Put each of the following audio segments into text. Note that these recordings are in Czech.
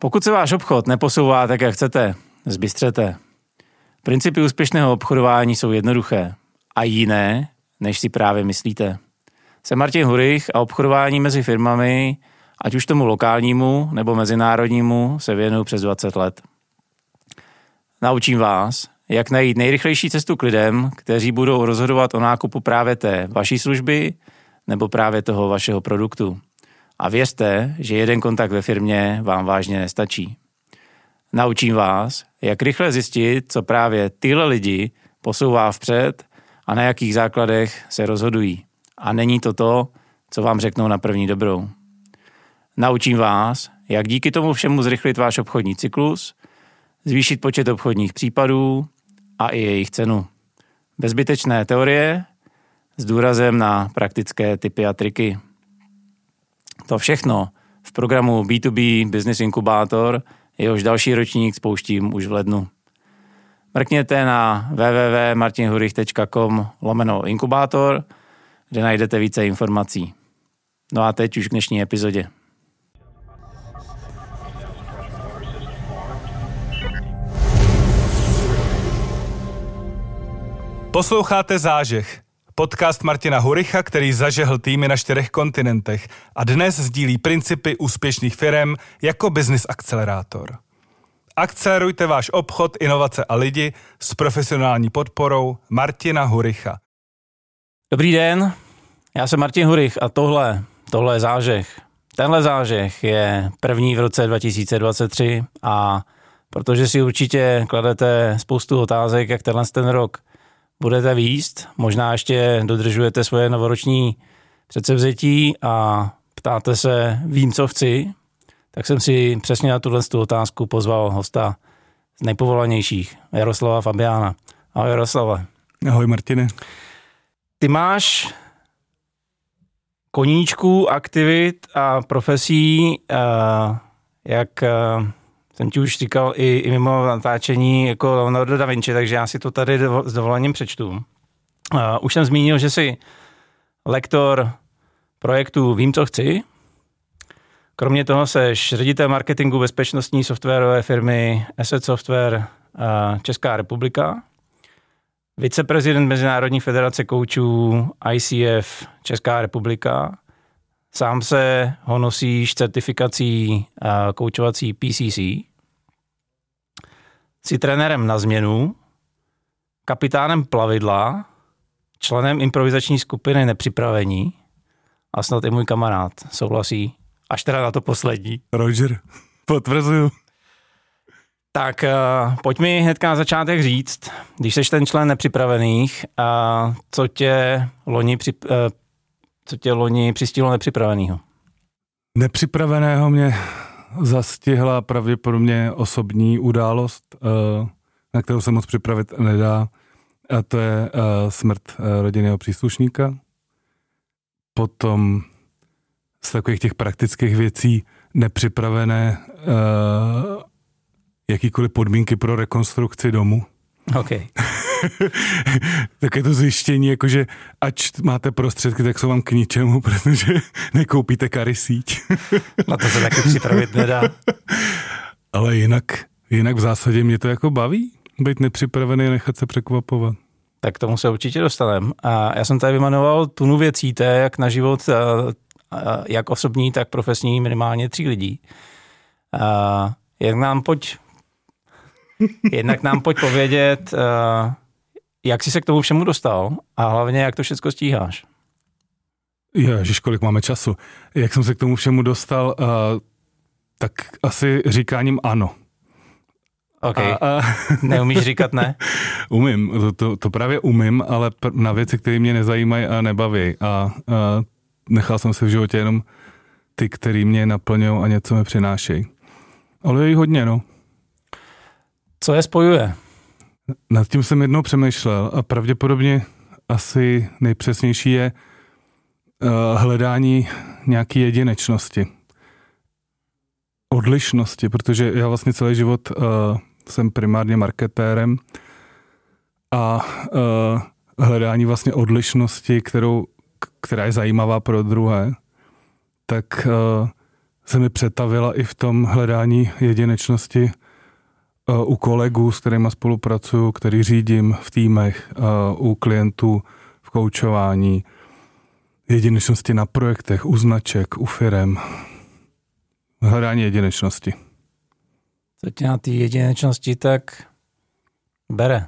Pokud se váš obchod neposouvá tak, jak chcete, zbystřete. Principy úspěšného obchodování jsou jednoduché a jiné, než si právě myslíte. Jsem Martin Hurich a obchodování mezi firmami, ať už tomu lokálnímu nebo mezinárodnímu, se věnuju přes 20 let. Naučím vás, jak najít nejrychlejší cestu k lidem, kteří budou rozhodovat o nákupu právě té vaší služby nebo právě toho vašeho produktu. A věřte, že jeden kontakt ve firmě vám vážně nestačí. Naučím vás, jak rychle zjistit, co právě tyhle lidi posouvá vpřed a na jakých základech se rozhodují. A není to to, co vám řeknou na první dobrou. Naučím vás, jak díky tomu všemu zrychlit váš obchodní cyklus, zvýšit počet obchodních případů a i jejich cenu. Bezbytečné teorie s důrazem na praktické typy a triky. To všechno v programu B2B Business Inkubator, jehož další ročník spouštím už v lednu. Mrkněte na www.martinhurich.com lomeno inkubátor, kde najdete více informací. No a teď už k dnešní epizodě. Posloucháte Zážeh, podcast Martina Huricha, který zažehl týmy na čtyřech kontinentech a dnes sdílí principy úspěšných firm jako business akcelerátor. Akcelerujte váš obchod, inovace a lidi s profesionální podporou Martina Huricha. Dobrý den, já jsem Martin Hurich a tohle, tohle je zážeh. Tenhle zážeh je první v roce 2023 a protože si určitě kladete spoustu otázek, jak tenhle ten rok budete výst, možná ještě dodržujete svoje novoroční předsevzetí a ptáte se, vím, co chci, tak jsem si přesně na tuhle otázku pozval hosta z nejpovolanějších, Jaroslava Fabiána. Ahoj Jaroslava. Ahoj Martine. Ty máš koníčků, aktivit a profesí, jak jsem ti už říkal i, i mimo natáčení jako Leonardo da Vinci, takže já si to tady s dovolením přečtu. Uh, už jsem zmínil, že jsi lektor projektu Vím, co chci. Kromě toho seš ředitel marketingu bezpečnostní softwarové firmy Asset Software uh, Česká republika, viceprezident Mezinárodní federace koučů ICF Česká republika, Sám se ho nosíš certifikací koučovací PCC. Jsi trenérem na změnu, kapitánem plavidla, členem improvizační skupiny Nepřipravení a snad i můj kamarád souhlasí, až teda na to poslední. Roger, potvrzuju. Tak uh, pojď mi hnedka na začátek říct, když jsi ten člen nepřipravených, uh, co tě loni při, uh, co tě loni přistihlo nepřipraveného? Nepřipraveného mě zastihla pravděpodobně osobní událost, eh, na kterou se moc připravit nedá, a to je eh, smrt eh, rodinného příslušníka. Potom z takových těch praktických věcí nepřipravené jakýkoliv podmínky pro rekonstrukci domu. Okay. tak je to zjištění, jakože ač máte prostředky, tak jsou vám k ničemu, protože nekoupíte kary síť. Na to se taky připravit nedá. Ale jinak, jinak v zásadě mě to jako baví, být nepřipravený a nechat se překvapovat. Tak k tomu se určitě dostaneme. A já jsem tady vymanoval tunu věcí, to je jak na život, jak osobní, tak profesní, minimálně tří lidí. A jak nám pojď, jednak nám pojď povědět, jak jsi se k tomu všemu dostal a hlavně jak to všechno stíháš? Ježiš, kolik máme času. Jak jsem se k tomu všemu dostal, uh, tak asi říkáním ano. OK. A, a... Neumíš říkat ne? umím, to, to, to právě umím, ale na věci, které mě nezajímají a nebaví. A, a nechal jsem se v životě jenom ty, který mě naplňují a něco mi přinášejí. Ale je jí hodně, no. Co je spojuje? Nad tím jsem jednou přemýšlel a pravděpodobně asi nejpřesnější je uh, hledání nějaké jedinečnosti. Odlišnosti, protože já vlastně celý život uh, jsem primárně marketérem a uh, hledání vlastně odlišnosti, kterou, která je zajímavá pro druhé, tak se mi přetavila i v tom hledání jedinečnosti u kolegů, s kterými spolupracuju, který řídím v týmech, u klientů v koučování, jedinečnosti na projektech, u značek, u firem. Hledání jedinečnosti. Co tě na té jedinečnosti tak bere?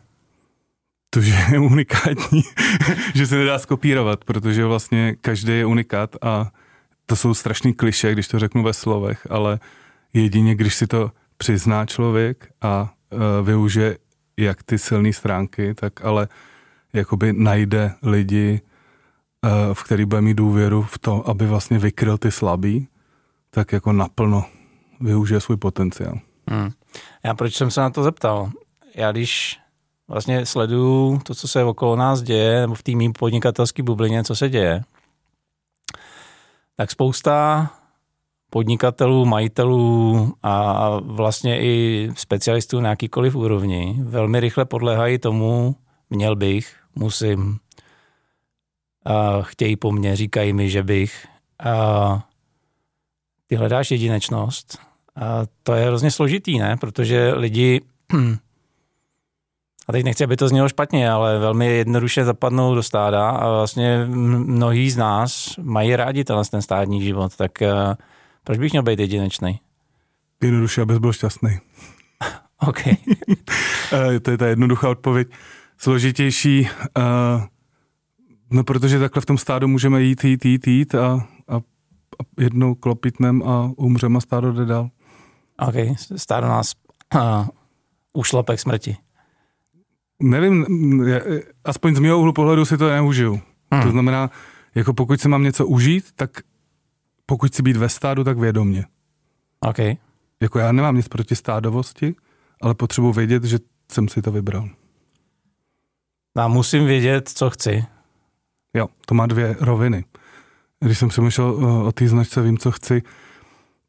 To, že je unikátní, že se nedá skopírovat, protože vlastně každý je unikát a to jsou strašný kliše, když to řeknu ve slovech, ale jedině, když si to přizná člověk a uh, využije jak ty silné stránky, tak ale jakoby najde lidi, uh, v který bude mít důvěru v to, aby vlastně vykryl ty slabý, tak jako naplno využije svůj potenciál. Hmm. Já proč jsem se na to zeptal? Já když vlastně sleduju to, co se okolo nás děje, nebo v té mým podnikatelské bublině, co se děje, tak spousta podnikatelů, majitelů a vlastně i specialistů na jakýkoliv úrovni velmi rychle podléhají tomu, měl bych, musím, a chtějí po mně, říkají mi, že bych. A ty hledáš jedinečnost. A to je hrozně složitý, ne? Protože lidi, a teď nechci, aby to znělo špatně, ale velmi jednoduše zapadnou do stáda a vlastně mnohí z nás mají rádi ten stádní život, tak proč bych měl být jedinečný? Jednoduše, abys byl šťastný. OK. Eh, to je ta jednoduchá odpověď. Složitější, uh, no protože takhle v tom stádu můžeme jít, jít, jít, jít a, a, a jednou klopitnem a umřeme a stádo jde dál. OK, stádo nás uh, ušlape k smrti. Nevím, aspoň z mého úhlu pohledu si to neužiju. Hmm. To znamená, jako pokud si mám něco užít, tak pokud chci být ve stádu, tak vědomně. OK. Jako já nemám nic proti stádovosti, ale potřebuji vědět, že jsem si to vybral. Já musím vědět, co chci. Jo, to má dvě roviny. Když jsem přemýšlel o, o té značce Vím, co chci,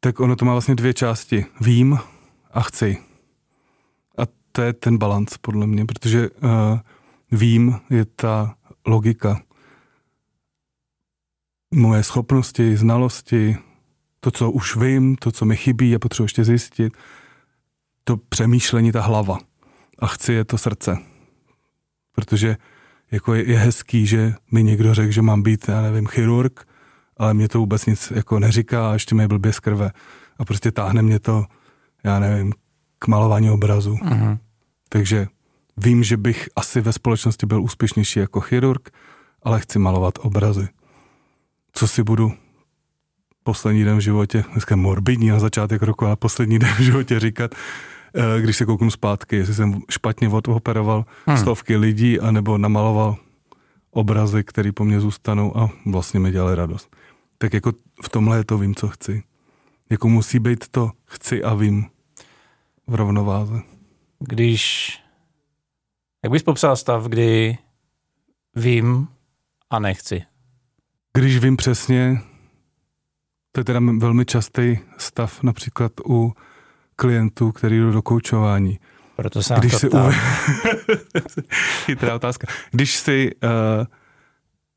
tak ono to má vlastně dvě části. Vím a chci. A to je ten balans, podle mě, protože uh, vím je ta logika moje schopnosti, znalosti, to, co už vím, to, co mi chybí a potřebuji ještě zjistit, to přemýšlení, ta hlava. A chci je to srdce. Protože jako je, je hezký, že mi někdo řekl, že mám být, já nevím, chirurg, ale mě to vůbec nic jako neříká a ještě mi blbě z krve. A prostě táhne mě to, já nevím, k malování obrazu. Uh-huh. Takže vím, že bych asi ve společnosti byl úspěšnější jako chirurg, ale chci malovat obrazy co si budu poslední den v životě, dneska morbidní na začátek roku, ale poslední den v životě říkat, eh, když se kouknu zpátky, jestli jsem špatně odoperoval hmm. stovky lidí, anebo namaloval obrazy, které po mně zůstanou a vlastně mi dělali radost. Tak jako v tomhle to vím, co chci. Jako musí být to chci a vím v rovnováze. Když, jak bys popsal stav, kdy vím a nechci? Když vím přesně, to je teda velmi častý stav například u klientů, který jdou do koučování. Proto se Když to si uvěd... Chytrá otázka. Když si uh,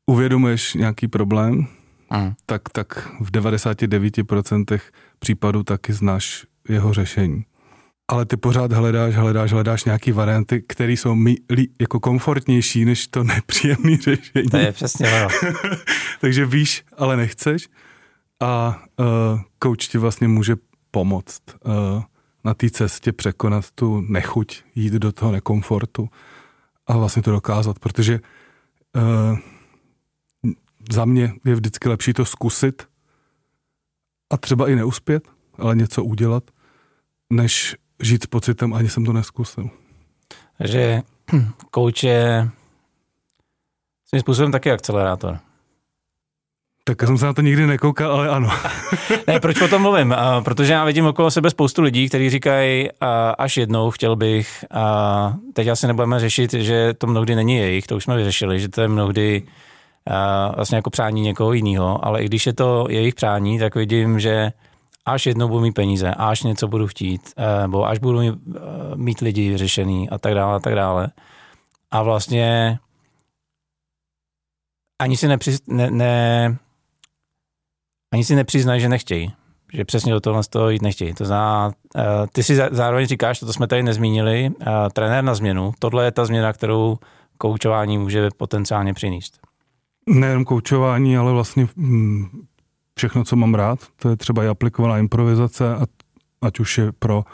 uvědomuješ nějaký problém, mm. tak, tak v 99% případů taky znáš jeho řešení ale ty pořád hledáš, hledáš, hledáš nějaký varianty, které jsou mi, li, jako komfortnější než to nepříjemné řešení. To je přesně ono. Takže víš, ale nechceš a uh, coach ti vlastně může pomoct uh, na té cestě překonat tu nechuť, jít do toho nekomfortu a vlastně to dokázat, protože uh, za mě je vždycky lepší to zkusit a třeba i neuspět, ale něco udělat, než žít s pocitem, ani jsem to neskusil. Takže kouč je svým způsobem taky akcelerátor. Tak jsem se na to nikdy nekoukal, ale ano. ne, proč o tom mluvím? Protože já vidím okolo sebe spoustu lidí, kteří říkají, až jednou chtěl bych, a teď asi nebudeme řešit, že to mnohdy není jejich, to už jsme vyřešili, že to je mnohdy vlastně jako přání někoho jiného, ale i když je to jejich přání, tak vidím, že až jednou budu mít peníze, až něco budu chtít, eh, nebo až budu mít, eh, mít lidi vyřešený a tak dále a tak dále. A vlastně ani si, nepřiz, ne, ne, ani si nepřiznají, že nechtějí. že přesně do tohle z toho jít nechtějí. To znamená, uh, ty si zároveň říkáš, to jsme tady nezmínili, trenér na změnu. Tohle je ta změna, kterou koučování může potenciálně přinést. Nejen koučování, ale vlastně hm, všechno, co mám rád. To je třeba i aplikovaná improvizace, a, ať už je pro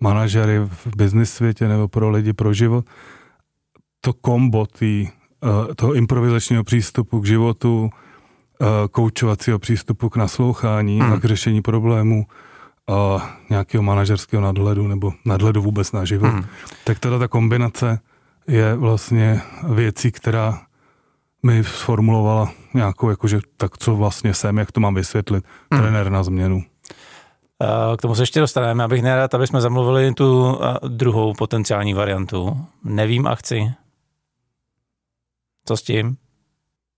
manažery v business světě nebo pro lidi pro život. To kombo tý, uh, toho improvizačního přístupu k životu, uh, koučovacího přístupu k naslouchání hmm. a k řešení problémů a nějakého manažerského nadhledu nebo nadhledu vůbec na život. Hmm. Tak teda ta kombinace je vlastně věcí, která mi sformulovala nějakou, jakože tak co vlastně jsem, jak to mám vysvětlit, hmm. trenér na změnu. K tomu se ještě dostaneme, abych nerad, aby jsme zamluvili tu druhou potenciální variantu. Nevím a chci. Co s tím?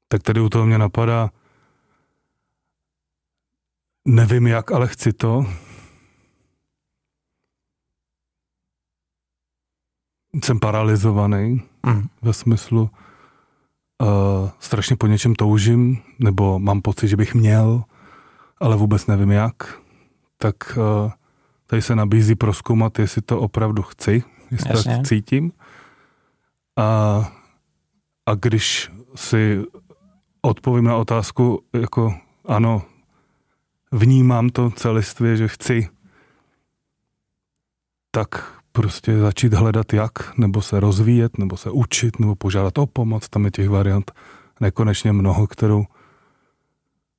Tak tady u toho mě napadá, nevím jak, ale chci to. Jsem paralizovaný mm. ve smyslu, uh, strašně po něčem toužím, nebo mám pocit, že bych měl, ale vůbec nevím jak, tak uh, tady se nabízí proskoumat, jestli to opravdu chci, jestli Jasně. tak cítím. A, a když si odpovím na otázku, jako ano, vnímám to celistvě, že chci, tak prostě začít hledat jak, nebo se rozvíjet, nebo se učit, nebo požádat o pomoc. Tam je těch variant nekonečně mnoho, kterou,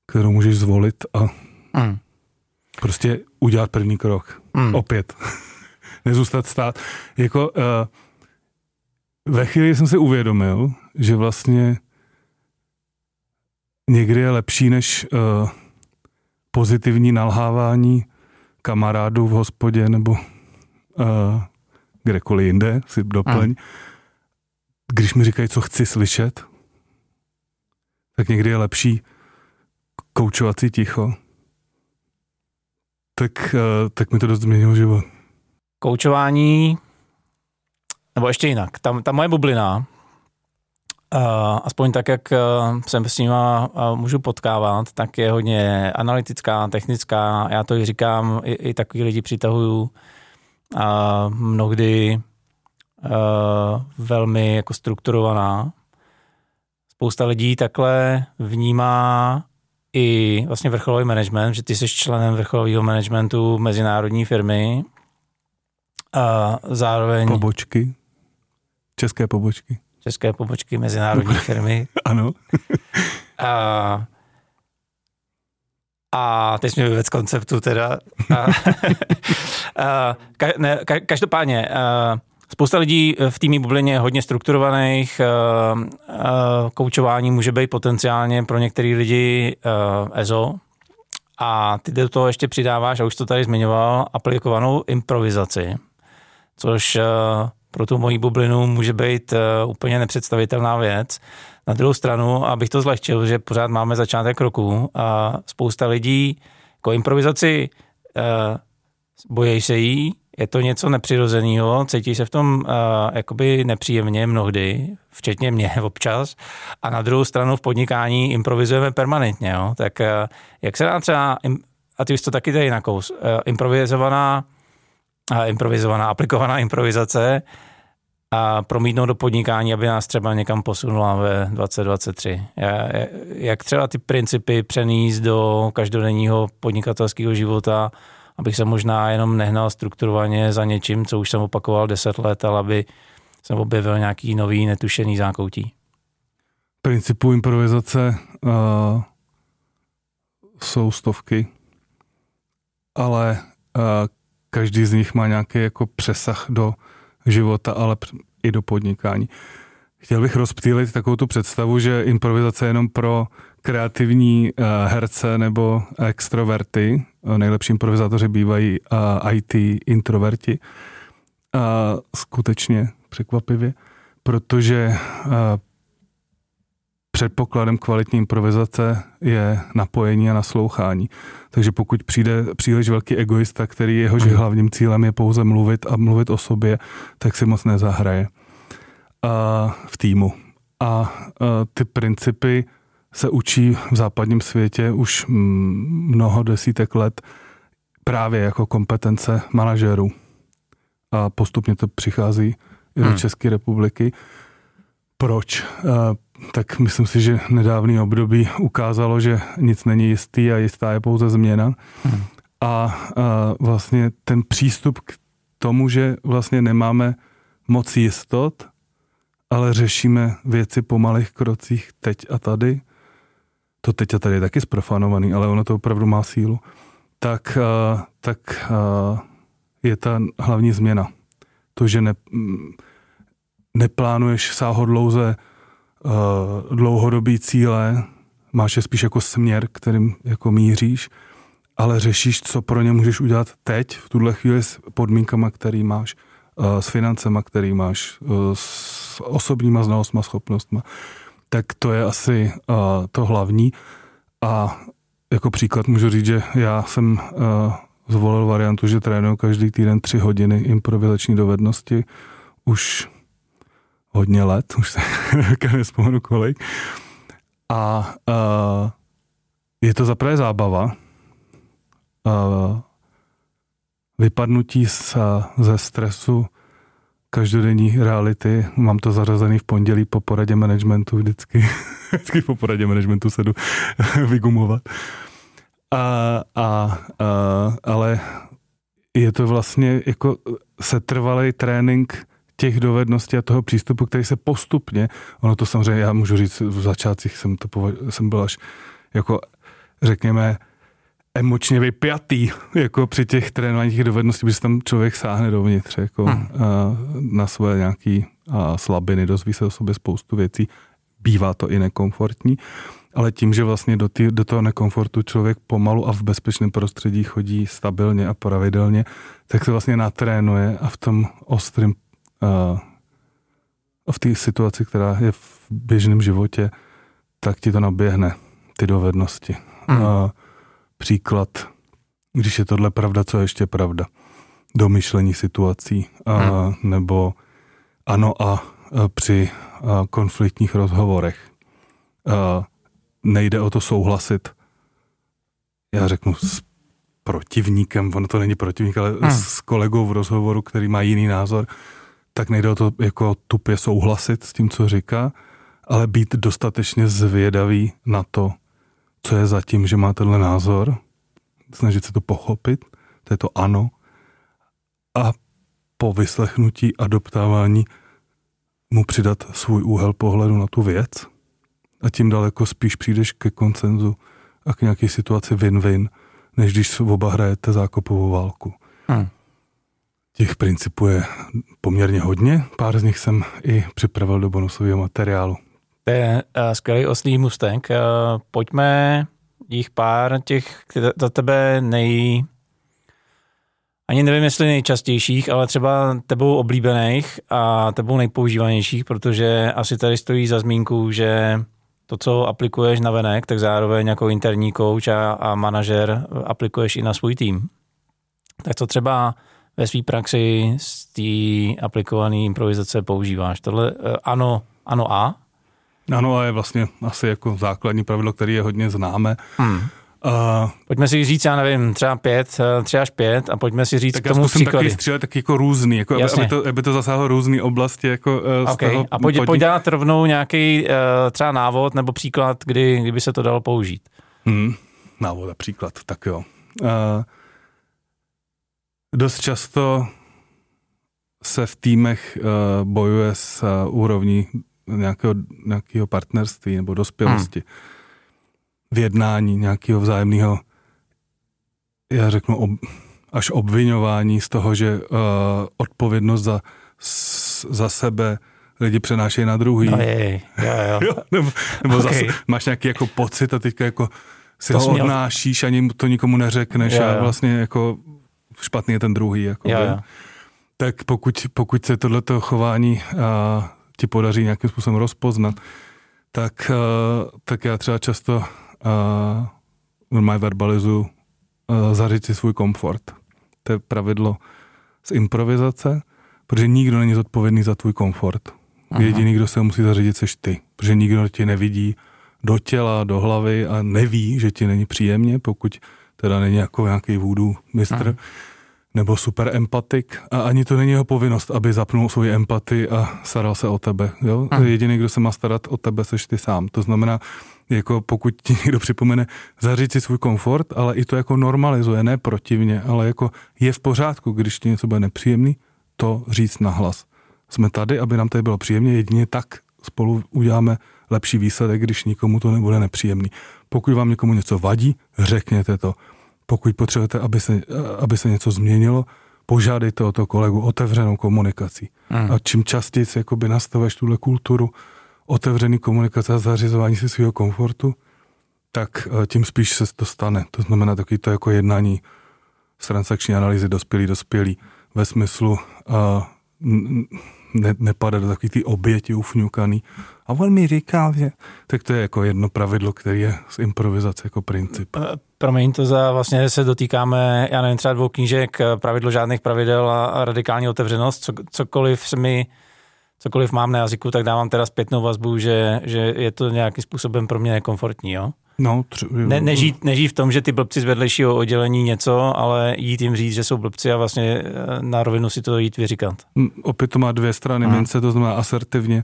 kterou můžeš zvolit a mm. prostě udělat první krok. Mm. Opět. Nezůstat stát. Jako uh, ve chvíli jsem si uvědomil, že vlastně někdy je lepší než uh, pozitivní nalhávání kamarádů v hospodě nebo kdekoliv jinde, si doplň. Mm. Když mi říkají, co chci slyšet, tak někdy je lepší koučovací ticho. Tak, uh, tak mi to dost změnilo život. Koučování, nebo ještě jinak, ta, ta moje bublina, Uh, aspoň tak, jak jsem s nima můžu potkávat, tak je hodně analytická, technická. Já to i říkám, i, i takový lidi přitahuju a mnohdy uh, velmi jako strukturovaná. Spousta lidí takhle vnímá i vlastně vrcholový management, že ty jsi členem vrcholového managementu mezinárodní firmy a zároveň... Pobočky. České pobočky. České pobočky mezinárodní firmy. ano. a a teď jsme z konceptu teda. A, a, ka, ne, ka, každopádně, a, spousta lidí v týmí bublině je hodně strukturovaných, a, a, koučování může být potenciálně pro některé lidi a, EZO, a ty do toho ještě přidáváš, a už to tady zmiňoval, aplikovanou improvizaci, což pro tu moji bublinu může být úplně nepředstavitelná věc. Na druhou stranu, abych to zlehčil, že pořád máme začátek roku a spousta lidí jako improvizaci uh, bojí se jí, je to něco nepřirozeného, cítí se v tom uh, jakoby nepříjemně mnohdy, včetně mě občas. A na druhou stranu v podnikání improvizujeme permanentně. Jo? Tak uh, jak se dá třeba, a ty už to taky tady nakous, uh, improvizovaná, uh, improvizovaná, aplikovaná improvizace a promítnout do podnikání, aby nás třeba někam posunula ve 2023. Jak třeba ty principy přenést do každodenního podnikatelského života, abych se možná jenom nehnal strukturovaně za něčím, co už jsem opakoval 10 let, ale aby jsem objevil nějaký nový netušený zákoutí. Principů improvizace uh, jsou stovky, ale uh, každý z nich má nějaký jako přesah do života, ale i do podnikání. Chtěl bych rozptýlit takovou tu představu, že improvizace je jenom pro kreativní uh, herce nebo extroverty. Uh, nejlepší improvizátoři bývají eh, IT introverti. Uh, skutečně překvapivě, protože předpokladem kvalitní improvizace je napojení a naslouchání. Takže pokud přijde příliš velký egoista, který jehož mm. hlavním cílem je pouze mluvit a mluvit o sobě, tak si moc nezahraje uh, v týmu. A ty principy se učí v západním světě už mnoho desítek let právě jako kompetence manažerů. A postupně to přichází i do hmm. České republiky. Proč? Tak myslím si, že nedávný období ukázalo, že nic není jistý a jistá je pouze změna. Hmm. A, a vlastně ten přístup k tomu, že vlastně nemáme moc jistot, ale řešíme věci po malých krocích teď a tady, to teď a tady je taky zprofanovaný, ale ono to opravdu má sílu, tak, tak je ta hlavní změna. To, že ne, neplánuješ sáhodlouze dlouhodobý cíle, máš je spíš jako směr, kterým jako míříš, ale řešíš, co pro ně můžeš udělat teď, v tuhle chvíli s podmínkama, který máš, s financema, který máš, s osobníma znalostma, schopnostma tak to je asi to hlavní. A jako příklad můžu říct, že já jsem zvolil variantu, že trénuju každý týden tři hodiny improvizační dovednosti už hodně let, už se nespomenu kolik. A uh, je to zaprvé zábava, uh, vypadnutí z, ze stresu každodenní reality. Mám to zařazený v pondělí po poradě managementu vždycky. vždycky po poradě managementu se jdu vygumovat. A, a, a, ale je to vlastně jako setrvalý trénink těch dovedností a toho přístupu, který se postupně, ono to samozřejmě, já můžu říct, v začátcích jsem to považ, jsem byl až jako, řekněme, emočně vypjatý jako při těch trénováních dovedností, protože tam člověk sáhne dovnitř jako, hmm. a, na své nějaké slabiny, dozví se o sobě spoustu věcí, bývá to i nekomfortní, ale tím, že vlastně do, tý, do toho nekomfortu člověk pomalu a v bezpečném prostředí chodí stabilně a pravidelně, tak se vlastně natrénuje a v tom ostrém a v té situaci, která je v běžném životě, tak ti to naběhne, ty dovednosti. Hmm. A, příklad, když je tohle pravda, co je ještě pravda. Domyšlení situací, a, hmm. nebo ano a, a při a, konfliktních rozhovorech. A, nejde o to souhlasit. Já řeknu s protivníkem, ono to není protivník, ale hmm. s kolegou v rozhovoru, který má jiný názor, tak nejde o to jako tupě souhlasit s tím, co říká, ale být dostatečně zvědavý na to, co je zatím, že má tenhle názor, snažit se to pochopit, to je to ano, a po vyslechnutí a doptávání mu přidat svůj úhel pohledu na tu věc a tím daleko spíš přijdeš ke koncenzu a k nějaké situaci win-win, než když oba hrajete zákopovou válku. Hmm. Těch principů je poměrně hodně, pár z nich jsem i připravil do bonusového materiálu. To je uh, skvělý oslý mustang. Uh, pojďme jich pár těch za tebe nej... Ani nevím, jestli nejčastějších, ale třeba tebou oblíbených a tebou nejpoužívanějších, protože asi tady stojí za zmínku, že to, co aplikuješ na venek, tak zároveň jako interní coach a, a manažer aplikuješ i na svůj tým. Tak co třeba ve své praxi z té aplikované improvizace používáš? Tohle uh, ano, ano a? Ano, a je vlastně asi jako základní pravidlo, který je hodně známe. Hmm. Uh, pojďme si říct, já nevím, třeba pět, eh, tři až pět a pojďme si říct tak k tomu já zkusím taky střílet tak jako různý, jako aby, aby, to, aby to zasáhlo různé oblasti. Jako, uh, okay. toho a pojď, pojď dát rovnou nějaký uh, třeba návod nebo příklad, kdy, kdyby se to dalo použít. Hmm. Návod a příklad, tak jo. Uh, dost často se v týmech uh, bojuje s uh, úrovní nějakého, nějakého partnerství nebo dospělosti. Hmm. V jednání nějakého vzájemného, já řeknu, ob, až obvinování z toho, že uh, odpovědnost za, s, za sebe lidi přenášejí na druhý. No jej, jo, jo. jo nebo nebo okay. zase máš nějaký jako pocit a teďka jako si to ho měl... odnášíš, ani to nikomu neřekneš jo, jo. a vlastně jako špatný je ten druhý. Jako jo, jo. Tak pokud, pokud se tohleto chování uh, ti podaří nějakým způsobem rozpoznat, tak, uh, tak já třeba často uh, normálně verbalizuju zařít si svůj komfort. To je pravidlo z improvizace, protože nikdo není zodpovědný za tvůj komfort. Aha. Jediný, kdo se musí zařídit, seš ty, protože nikdo tě nevidí do těla, do hlavy a neví, že ti není příjemně, pokud teda není jako nějaký vůdů mistr, hmm. Nebo super empatik a ani to není jeho povinnost, aby zapnul svoji empatii a staral se o tebe. Jo? Hmm. Jediný, kdo se má starat o tebe, seš ty sám. To znamená, jako pokud ti někdo připomene zaříct si svůj komfort, ale i to jako normalizuje, ne protivně, ale jako je v pořádku, když ti něco bude nepříjemný, to říct nahlas. Jsme tady, aby nám tady bylo příjemně, jedině tak spolu uděláme lepší výsledek, když nikomu to nebude nepříjemný. Pokud vám někomu něco vadí, řekněte to. Pokud potřebujete, aby se, aby se něco změnilo, požádejte o to kolegu otevřenou komunikací. Mm. A čím častěji si jakoby nastavuješ tuhle kulturu otevřený komunikace a zařizování si svého komfortu, tak eh, tím spíš se to stane. To znamená taky to jako jednání z transakční analýzy dospělý, dospělý ve smyslu uh, ne, nepadat do takový ty oběti ufňukaný. A on mi říkal, že... Tak to je jako jedno pravidlo, které je z improvizace jako princip. Promiň, to za vlastně se dotýkáme, já nevím, třeba dvou knížek, eh, pravidlo žádných pravidel a, a radikální otevřenost, co, cokoliv se mi cokoliv mám na jazyku, tak dávám teda zpětnou vazbu, že, že je to nějakým způsobem pro mě nekomfortní, jo? No, tři, ne, nežít, nežít v tom, že ty blbci z vedlejšího oddělení něco, ale jít jim říct, že jsou blbci a vlastně eh, na rovinu si to jít vyříkat. Mm, opět to má dvě strany hmm. mince, to znamená asertivně,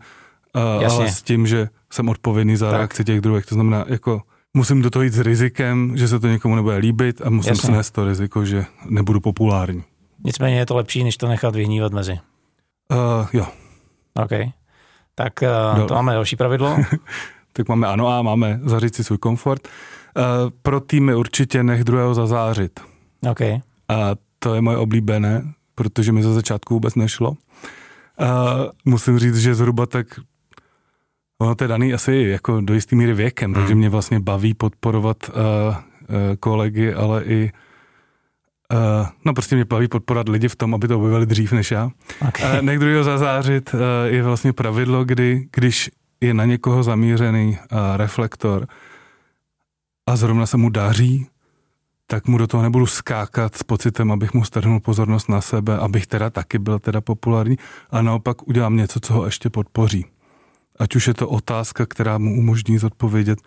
uh, ale s tím, že jsem odpovědný za tak. reakci těch druhých. To znamená, jako musím do toho jít s rizikem, že se to někomu nebude líbit a musím Jasně. snést to riziko, že nebudu populární. Nicméně je to lepší, než to nechat vyhnívat mezi. Uh, jo. OK. Tak uh, to máme další pravidlo. tak máme ano a máme zařít si svůj komfort. Uh, pro týmy určitě nech druhého zazářit. OK. A to je moje oblíbené, protože mi za začátku vůbec nešlo. Uh, musím říct, že zhruba tak Ono to je daný asi jako do jistý míry věkem, hmm. takže mě vlastně baví podporovat uh, uh, kolegy, ale i Uh, no prostě mě baví podporovat lidi v tom, aby to objevili dřív než já. Okay. Uh, nech druhého zazářit uh, je vlastně pravidlo, kdy, když je na někoho zamířený uh, reflektor a zrovna se mu daří, tak mu do toho nebudu skákat s pocitem, abych mu strhnul pozornost na sebe, abych teda taky byl teda populární a naopak udělám něco, co ho ještě podpoří. Ať už je to otázka, která mu umožní zodpovědět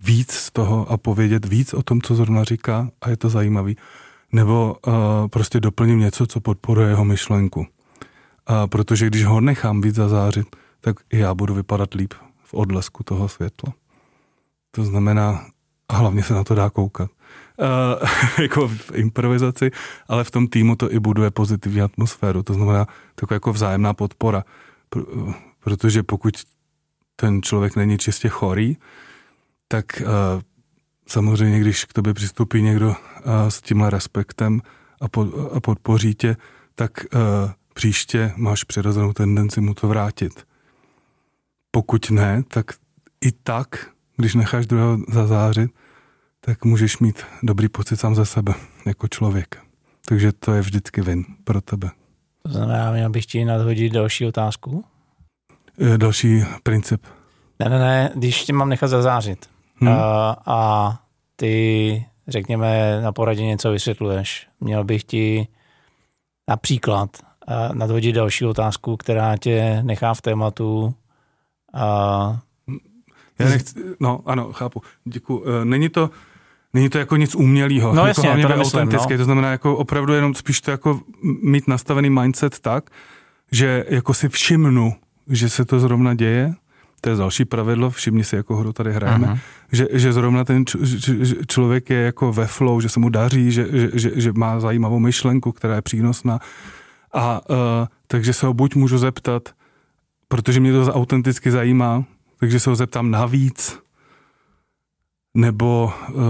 víc z toho a povědět víc o tom, co zrovna říká a je to zajímavý nebo uh, prostě doplním něco, co podporuje jeho myšlenku. Uh, protože když ho nechám víc zazářit, tak i já budu vypadat líp v odlesku toho světla. To znamená, a hlavně se na to dá koukat. Uh, jako v improvizaci, ale v tom týmu to i buduje pozitivní atmosféru. To znamená taková jako vzájemná podpora. Pr- protože pokud ten člověk není čistě chorý, tak uh, samozřejmě, když k tobě přistoupí někdo s tímhle respektem a, a podpoří tě, tak uh, příště máš přirozenou tendenci mu to vrátit. Pokud ne, tak i tak, když necháš druhého zazářit, tak můžeš mít dobrý pocit sám za sebe, jako člověk. Takže to je vždycky vin pro tebe. To znamená, měl bych ti nadhodit další otázku? E, další princip. Ne, ne, ne, když tě mám nechat zazářit hmm. a, a ty řekněme, na poradě něco vysvětluješ. Měl bych ti například nadhodit další otázku, která tě nechá v tématu. A... Já nechci, no ano, chápu. Děkuji. Není to, Není to jako nic umělého, no, jako jasně, to autentické, no. to znamená jako opravdu jenom spíš to jako mít nastavený mindset tak, že jako si všimnu, že se to zrovna děje to je další pravidlo, všimni si, jako hru tady hrajeme, že, že zrovna ten č, č, člověk je jako ve flow, že se mu daří, že, že, že, že má zajímavou myšlenku, která je přínosná. A uh, takže se ho buď můžu zeptat, protože mě to autenticky zajímá, takže se ho zeptám navíc, nebo uh,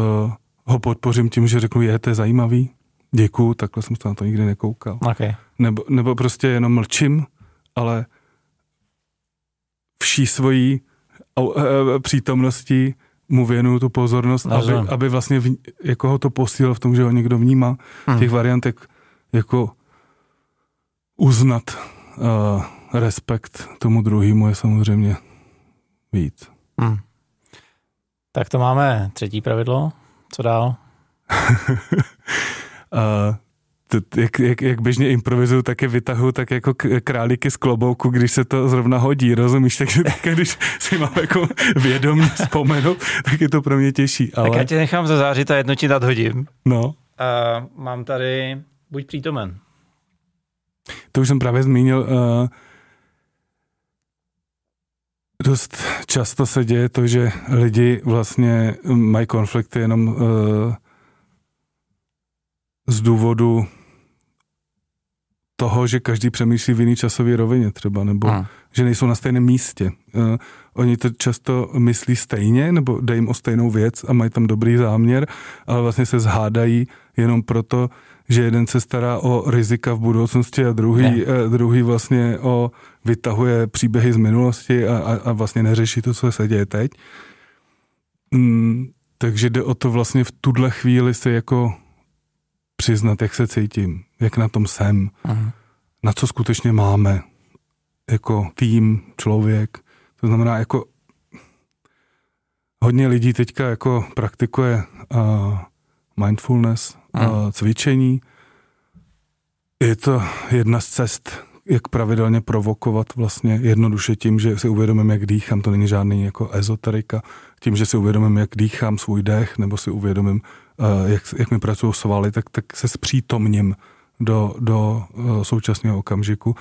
ho podpořím tím, že řeknu, je, to je zajímavý, děkuju, takhle jsem se na to nikdy nekoukal. Okay. Nebo, nebo prostě jenom mlčím, ale vší svojí e, přítomností mu věnuju tu pozornost, aby, aby vlastně v, jako ho to posílil v tom, že ho někdo vnímá. Hmm. Těch variantek jako uznat uh, respekt tomu druhému je samozřejmě víc. Hmm. Tak to máme třetí pravidlo. Co dál? uh, jak, jak, jak běžně improvizuju, tak je vytahuju tak jako králíky z klobouku, když se to zrovna hodí, rozumíš? Takže tak, když si mám jako vědomě vzpomenout, tak je to pro mě těžší. Ale... Tak já tě nechám zazářit a jedno ti nadhodím. No. Uh, mám tady, buď přítomen. To už jsem právě zmínil. Uh, dost často se děje to, že lidi vlastně mají konflikty jenom uh, z důvodu toho, že každý přemýšlí v jiný časové rovině třeba, nebo hmm. že nejsou na stejném místě. Uh, oni to často myslí stejně, nebo dají jim o stejnou věc a mají tam dobrý záměr, ale vlastně se zhádají jenom proto, že jeden se stará o rizika v budoucnosti a druhý, uh, druhý vlastně o vytahuje příběhy z minulosti a, a, a vlastně neřeší to, co se děje teď. Mm, takže jde o to vlastně v tuhle chvíli se jako přiznat, jak se cítím, jak na tom jsem, Aha. na co skutečně máme jako tým, člověk. To znamená, jako hodně lidí teďka jako praktikuje uh, mindfulness, uh, cvičení. Je to jedna z cest, jak pravidelně provokovat vlastně jednoduše tím, že si uvědomím, jak dýchám, to není žádný jako ezoterika, tím, že si uvědomím, jak dýchám svůj dech, nebo si uvědomím, jak, jak mi pracují svaly, tak, tak se zpřítomním do, do uh, současného okamžiku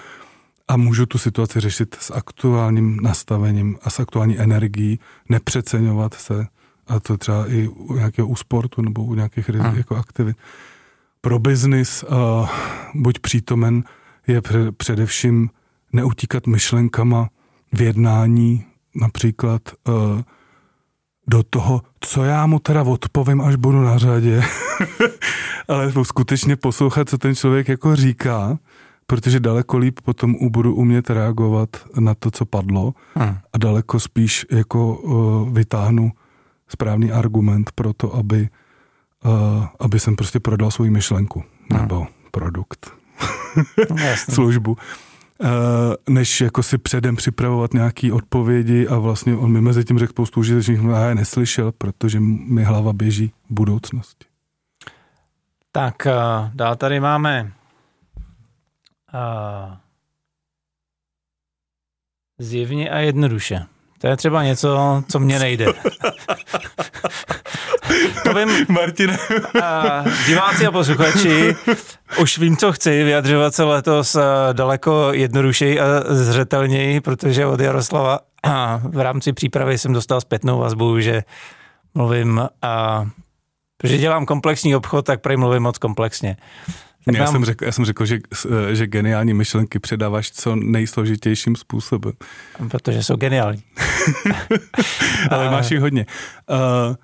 a můžu tu situaci řešit s aktuálním nastavením a s aktuální energií, nepřeceňovat se, a to třeba i u nějakého úsportu nebo u nějakých hmm. jako aktivit. Pro biznis uh, buď přítomen je především neutíkat myšlenkama v jednání, například uh, do toho, co já mu teda odpovím, až budu na řadě, ale skutečně poslouchat, co ten člověk jako říká, protože daleko líp potom budu umět reagovat na to, co padlo hmm. a daleko spíš jako uh, vytáhnu správný argument pro to, aby, uh, aby jsem prostě prodal svou myšlenku hmm. nebo produkt. No, službu, než jako si předem připravovat nějaké odpovědi a vlastně on mi mezi tím řekl spoustu užitečných, a já je neslyšel, protože mi hlava běží v budoucnosti. Tak eh, dál tady máme uh, zjevně a jednoduše. To je třeba něco, co mně nejde. to vím. Martine. Uh, diváci a posluchači, už vím, co chci, vyjadřovat se letos uh, daleko jednodušeji a zřetelněji, protože od Jaroslava uh, v rámci přípravy jsem dostal zpětnou vazbu, že mluvím, uh, protože dělám komplexní obchod, tak prý mluvím moc komplexně. Tak já, nám... jsem řekl, já jsem řekl, že, že geniální myšlenky předáváš co nejsložitějším způsobem. Protože jsou geniální. Ale máš jich hodně. Uh,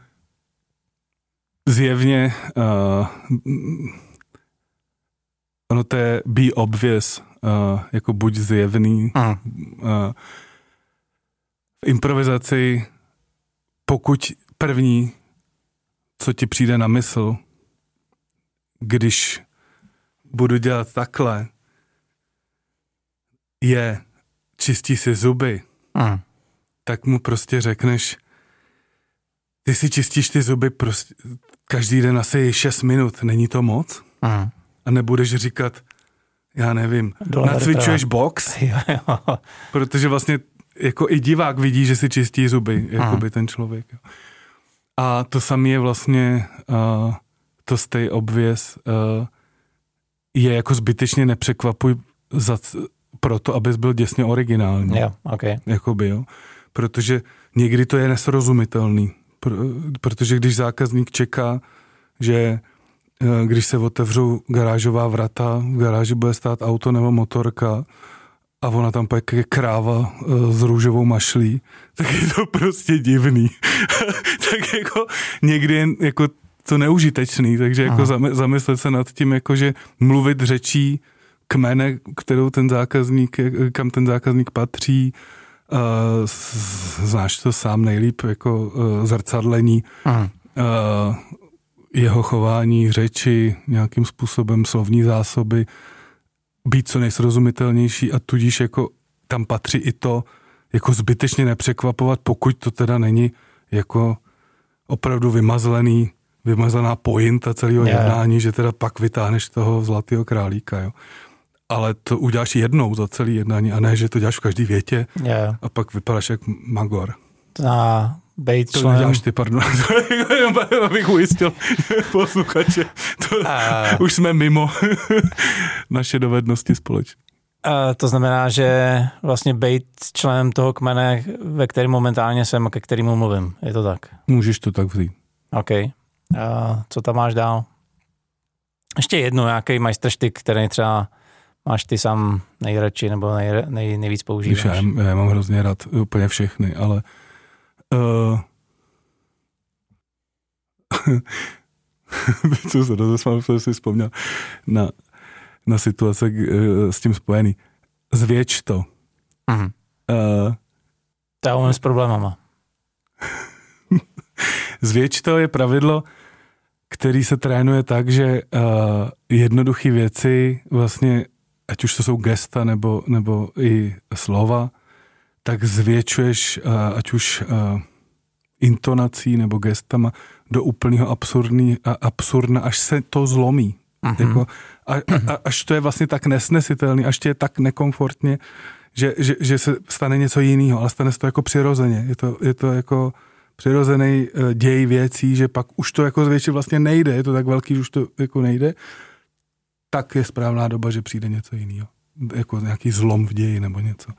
zjevně uh, ono to je be obvious, uh, jako buď zjevný. Uh. Uh, v improvizaci, pokud první, co ti přijde na mysl, když budu dělat takhle, je čistí si zuby, uh. tak mu prostě řekneš, ty si čistíš ty zuby prostě každý den asi 6 minut, není to moc? Uh. A nebudeš říkat, já nevím, Dole nacvičuješ box? Jo, jo. Protože vlastně jako i divák vidí, že si čistí zuby, jako by ten člověk. A to samé je vlastně uh, to stay obvious uh, je jako zbytečně nepřekvapuj za, proto, abys byl děsně originální. Jo, okay. Jakoby, jo. Protože někdy to je nesrozumitelný. Protože když zákazník čeká, že eh, když se otevřou garážová vrata, v garáži bude stát auto nebo motorka a ona tam pak je kráva eh, s růžovou mašlí, tak je to prostě divný. tak jako někdy jen jako to neužitečný, takže jako zamyslet se nad tím, jako že mluvit řečí kmene, kterou ten zákazník, kam ten zákazník patří, znáš to sám nejlíp, jako uh, zrcadlení uh, jeho chování, řeči, nějakým způsobem slovní zásoby, být co nejsrozumitelnější a tudíž jako tam patří i to, jako zbytečně nepřekvapovat, pokud to teda není jako opravdu vymazlený vymazaná pointa celého Je. jednání, že teda pak vytáhneš toho zlatého králíka, jo. Ale to uděláš jednou za celý jednání a ne, že to děláš v každý větě Je. a pak vypadáš jak magor. Na být To členem... neděláš ty, pardon. abych ujistil posluchače. To, A- už jsme mimo naše dovednosti společně. A to znamená, že vlastně být členem toho kmene, ve kterém momentálně jsem a ke kterému mluvím. Je to tak? Můžeš to tak vzít. OK. A co tam máš dál? Ještě jedno, nějaký majstrštyk, který třeba máš ty sám nejradši nebo nej, nej, nejvíc používáš. já, já mám hrozně rád úplně všechny, ale uh, jsem se rozesmál, protože si vzpomněl na, na situace uh, s tím spojený. Zvětš to. Mhm. Uh, To já s problémama. Zvětš to je pravidlo, který se trénuje tak, že uh, jednoduché věci, vlastně, ať už to jsou gesta nebo, nebo i slova, tak zvětšuješ, uh, ať už uh, intonací nebo gestama do úplného absurdní, a absurdna, až se to zlomí. Mhm. Jako, a, a, až to je vlastně tak nesnesitelný, až tě je tak nekomfortně, že, že, že se stane něco jiného, ale stane se to jako přirozeně. Je to, je to jako přirozený eh, děj věcí, že pak už to jako zvětšit vlastně nejde, je to tak velký, že už to jako nejde, tak je správná doba, že přijde něco jiného. Jako nějaký zlom v ději nebo něco.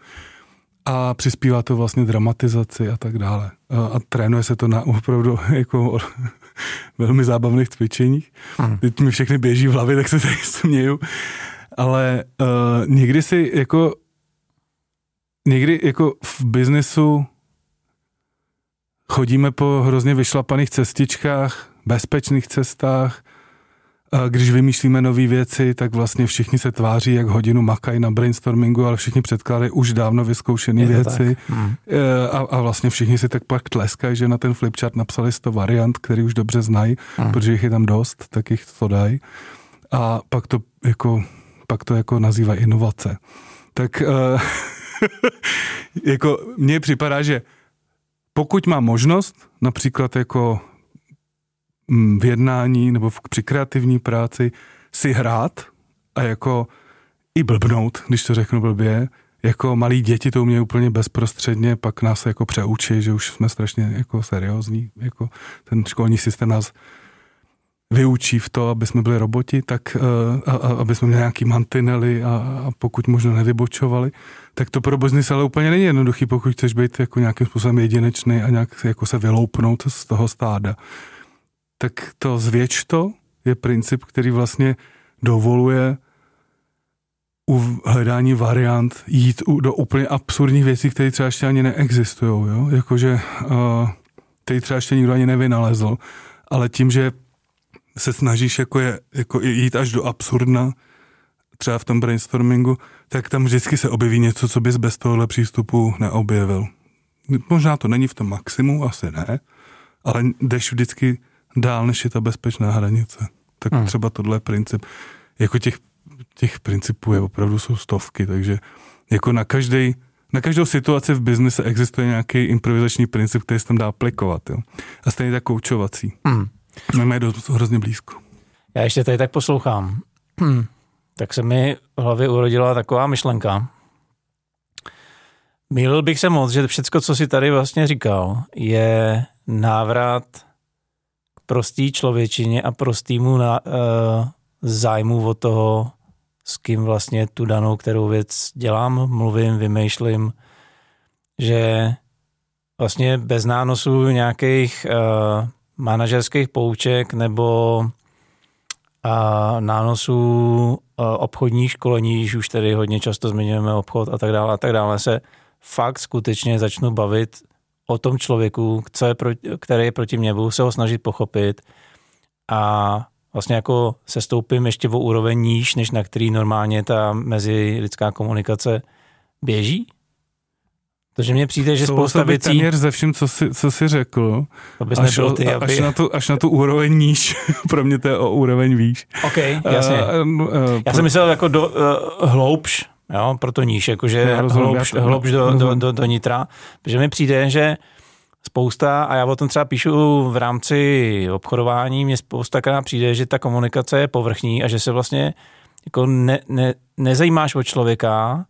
A přispívá to vlastně dramatizaci a tak dále. A, a trénuje se to na opravdu jako velmi zábavných cvičeních. Mhm. Teď mi všechny běží v hlavě, tak se tady směju. Ale uh, někdy si jako někdy jako v biznesu chodíme po hrozně vyšlapaných cestičkách, bezpečných cestách. A když vymýšlíme nové věci, tak vlastně všichni se tváří, jak hodinu makají na brainstormingu, ale všichni předkládají už dávno vyzkoušené věci. Mhm. E, A, a vlastně všichni si tak pak tleskají, že na ten flipchart napsali 100 variant, který už dobře znají, Mhm. protože jich je tam dost, tak jich to dají. A pak to jako, pak to jako nazývají inovace. Tak uh, jako mně připadá, že pokud má možnost, například jako v jednání nebo v, při kreativní práci si hrát a jako i blbnout, když to řeknu blbě, jako malí děti to umějí úplně bezprostředně, pak nás jako přeučí, že už jsme strašně jako seriózní, jako ten školní systém nás vyučí v to, aby jsme byli roboti, tak uh, a, a, aby jsme měli nějaký mantinely a, a pokud možno nevybočovali, tak to pro biznis ale úplně není jednoduchý, pokud chceš být jako nějakým způsobem jedinečný a nějak jako se vyloupnout z toho stáda. Tak to zvětš to je princip, který vlastně dovoluje u hledání variant jít do úplně absurdních věcí, které třeba ještě ani neexistují. Jo? Jakože uh, který třeba ještě nikdo ani nevynalezl, ale tím, že se snažíš jako, je, jako jít až do absurdna, třeba v tom brainstormingu, tak tam vždycky se objeví něco, co bys bez tohohle přístupu neobjevil. Možná to není v tom maximu, asi ne, ale jdeš vždycky dál, než je ta bezpečná hranice. Tak Hmm. hmm. třeba tohle je princip. Jako těch, těch principů je opravdu jsou stovky, takže jako na každý na každou situaci v biznise existuje nějaký improvizační princip, který se tam dá aplikovat. Jo. A stejně tak koučovací. My máme dost hrozně blízko. Já ještě tady tak poslouchám. Hmm. Tak se mi v hlavě urodila taková myšlenka. Mýlil bych se moc, že všecko, co si tady vlastně říkal, je návrat prostý člověčině a prostýmu na, uh, zájmu o toho, s kým vlastně tu danou kterou věc dělám, mluvím, vymýšlím, že vlastně bez nánosu nějakých uh, manažerských pouček nebo a nánosů a obchodních školení, když už tady hodně často zmiňujeme obchod a tak dále a tak dále, se fakt skutečně začnu bavit o tom člověku, co je proti, který je proti mě, budu se ho snažit pochopit a vlastně jako se stoupím ještě o úroveň níž, než na který normálně ta mezilidská komunikace běží. Takže mně přijde, že spousta věcí, téměř ze vším, co jsi, co jsi řekl, abys až, nebyl ty, až, aby... na tu, až na tu úroveň níž. Pro mě to je o úroveň výš. OK, jasně. Uh, uh, Já jsem myslel jako do, uh, hloubš, jo, proto níž, jakože hloubš, hloubš do, do, rozumím. do, do nitra, protože mi přijde, že spousta, a já o tom třeba píšu v rámci obchodování, mně spousta přijde, že ta komunikace je povrchní a že se vlastně jako ne, ne, nezajímáš o člověka,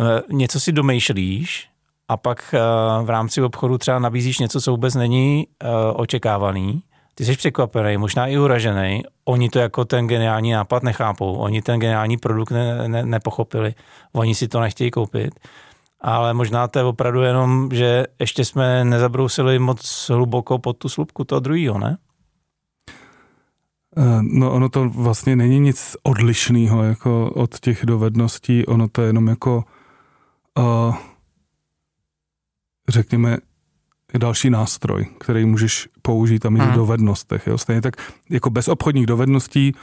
eh, něco si domýšlíš a pak eh, v rámci obchodu třeba nabízíš něco, co vůbec není eh, očekávaný. Ty jsi překvapený, možná i uražený. Oni to jako ten geniální nápad nechápou. Oni ten geniální produkt ne, ne, nepochopili. Oni si to nechtějí koupit. Ale možná to je opravdu jenom, že ještě jsme nezabrousili moc hluboko pod tu slupku toho druhého, ne? Eh, no ono to vlastně není nic odlišného jako od těch dovedností, ono to je jenom jako uh, řekněme další nástroj, který můžeš použít a mít hmm. v dovednostech. Jo? Stejně tak jako bez obchodních dovedností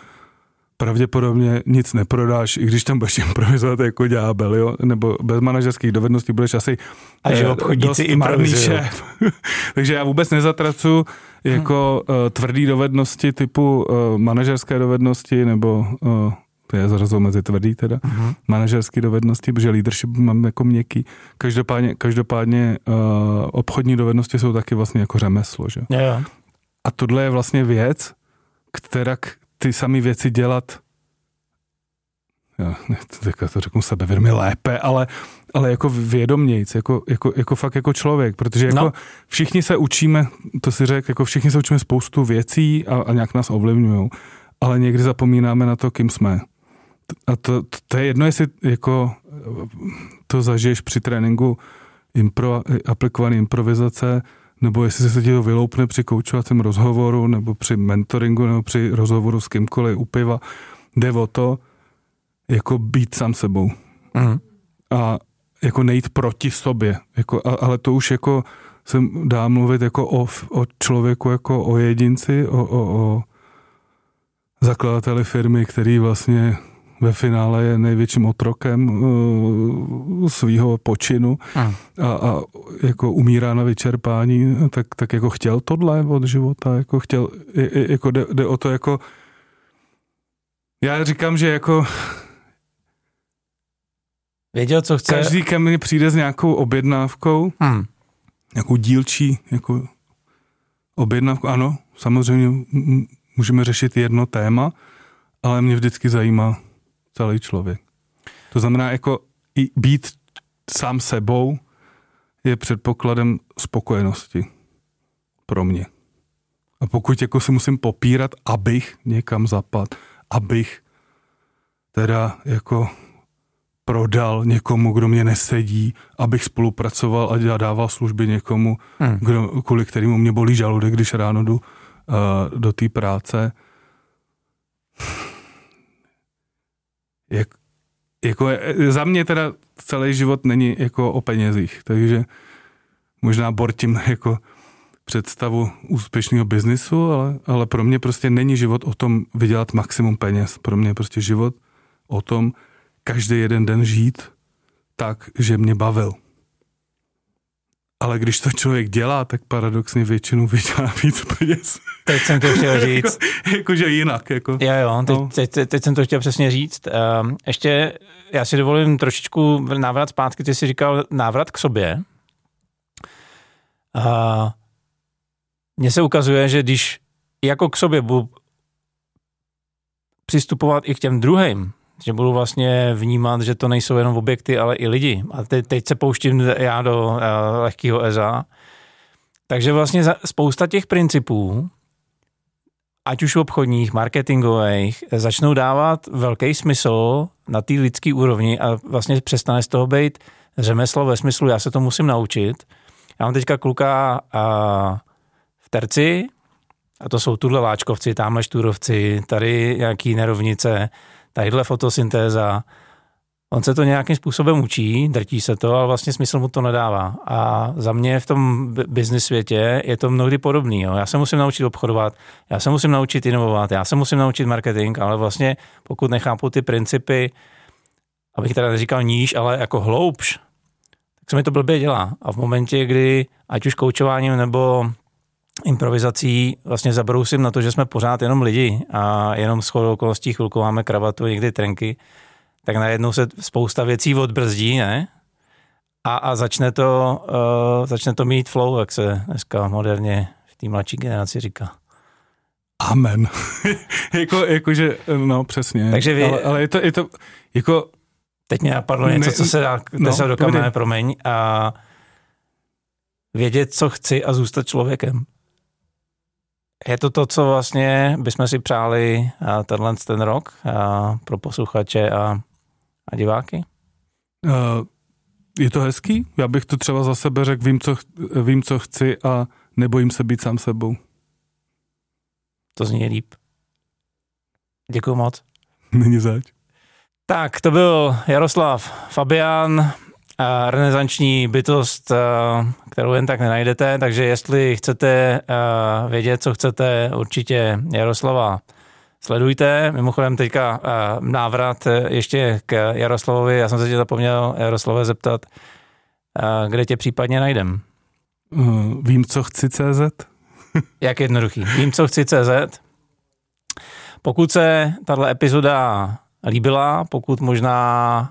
pravděpodobně nic neprodáš, i když tam budeš improvizovat jako ďábel, jo? nebo bez manažerských dovedností budeš asi a že eh, obchodníci dost marný šéf. Takže já vůbec nezatracu jako hmm. uh, tvrdý dovednosti typu uh, manažerské dovednosti nebo uh, to je zarazil mezi tvrdý teda, uh-huh. manažerské dovednosti, protože leadership mám jako měkký. Každopádně, každopádně uh, obchodní dovednosti jsou taky vlastně jako řemeslo, že? Yeah. A tohle je vlastně věc, která ty samé věci dělat já to, to řeknu sebevědomě lépe, ale, ale jako vědomějc, jako, jako, jako fakt jako člověk, protože jako no. všichni se učíme, to si řekl, jako všichni se učíme spoustu věcí a, a nějak nás ovlivňují, ale někdy zapomínáme na to, kým jsme. A to, to, to je jedno, jestli jako to zažiješ při tréninku impro, aplikované improvizace, nebo jestli se ti to vyloupne při koučovacím rozhovoru, nebo při mentoringu, nebo při rozhovoru s kýmkoliv u piva. Jde o to, jako být sám sebou. Mm. A jako nejít proti sobě. Jako, a, ale to už jako se dá mluvit jako o, o člověku, jako o jedinci, o, o, o zakladateli firmy, který vlastně ve finále je největším otrokem uh, svého počinu a, a jako umírá na vyčerpání, tak, tak jako chtěl tohle od života, jako chtěl, jako jde, jde o to jako já říkám, že jako Věděl, co chce. Každý ke mně přijde s nějakou objednávkou, hmm. nějakou dílčí jako objednávku. Ano, samozřejmě můžeme řešit jedno téma, ale mě vždycky zajímá celý člověk. To znamená, jako i být sám sebou je předpokladem spokojenosti pro mě. A pokud jako si musím popírat, abych někam zapad, abych teda jako prodal někomu, kdo mě nesedí, abych spolupracoval a dával služby někomu, hmm. kdo, kvůli kterému mě bolí žaludek, když ráno jdu uh, do té práce. Jak, jako za mě teda celý život není jako o penězích, takže možná bortím jako představu úspěšného biznisu, ale, ale pro mě prostě není život o tom vydělat maximum peněz. Pro mě je prostě život o tom každý jeden den žít tak, že mě bavil. Ale když to člověk dělá, tak paradoxně většinou vydělá víc peněz. Teď jsem to chtěl říct. jako, jakože jinak. Jako. Jo, jo, teď, no. teď, teď, teď jsem to chtěl přesně říct. Um, ještě já si dovolím trošičku návrat zpátky, ty jsi říkal návrat k sobě. Uh, mně se ukazuje, že když jako k sobě budu přistupovat i k těm druhým, že budu vlastně vnímat, že to nejsou jenom objekty, ale i lidi. A teď, teď se pouštím já do uh, lehkého EZA. Takže vlastně spousta těch principů, ať už obchodních, marketingových, začnou dávat velký smysl na té lidské úrovni a vlastně přestane z toho být řemeslo ve smyslu, já se to musím naučit. Já mám teďka kluka a, v terci, a to jsou tuhle láčkovci, tamhle štůrovci, tady nějaký nerovnice, tadyhle fotosyntéza. On se to nějakým způsobem učí, drtí se to, ale vlastně smysl mu to nedává. A za mě v tom business světě je to mnohdy podobný. Jo. Já se musím naučit obchodovat, já se musím naučit inovovat, já se musím naučit marketing, ale vlastně pokud nechápu ty principy, abych teda neříkal níž, ale jako hloubš, tak se mi to blbě dělá. A v momentě, kdy ať už koučováním nebo improvizací vlastně zabrousím na to, že jsme pořád jenom lidi a jenom s chodou okolností chvilku máme kravatu, někdy trenky, tak najednou se spousta věcí odbrzdí, ne? A, a začne, to, uh, začne to mít flow, jak se dneska moderně v té mladší generaci říká. Amen. jako, jakože, no přesně. Takže vy, ale, ale je, to, je to, jako... Teď mě napadlo něco, co se dá, no, se do kamene, promiň. A vědět, co chci a zůstat člověkem. Je to to, co vlastně bychom si přáli tenhle ten rok a pro posluchače a, a diváky? Uh, je to hezký? Já bych to třeba za sebe řekl, vím co, vím, co chci a nebojím se být sám sebou. To zní líp. Děkuji moc. Není zač. Tak, to byl Jaroslav Fabian, renesanční bytost, kterou jen tak nenajdete, takže jestli chcete vědět, co chcete, určitě Jaroslava sledujte. Mimochodem teďka návrat ještě k Jaroslavovi. Já jsem se tě zapomněl, Jaroslave, zeptat, kde tě případně najdem. Vím, co chci CZ. Jak jednoduchý. Vím, co chci CZ. Pokud se tahle epizoda líbila, pokud možná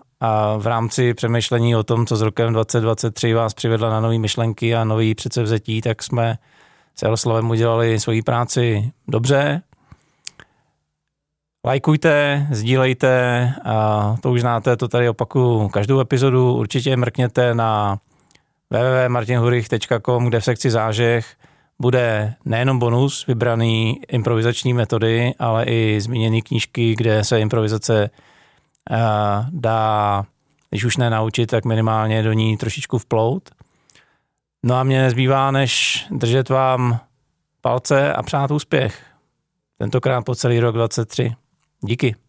v rámci přemýšlení o tom, co s rokem 2023 vás přivedla na nové myšlenky a nový předsevzetí, tak jsme s Jaroslavem udělali svoji práci dobře. Lajkujte, sdílejte, a to už znáte, to tady opakuju každou epizodu. Určitě mrkněte na www.martinhurich.com, kde v sekci zážeh bude nejenom bonus vybraný improvizační metody, ale i zmíněné knížky, kde se improvizace dá, když už nenaučit, tak minimálně do ní trošičku vplout. No a mě nezbývá, než držet vám palce a přát úspěch. Tentokrát po celý rok 23. Díky.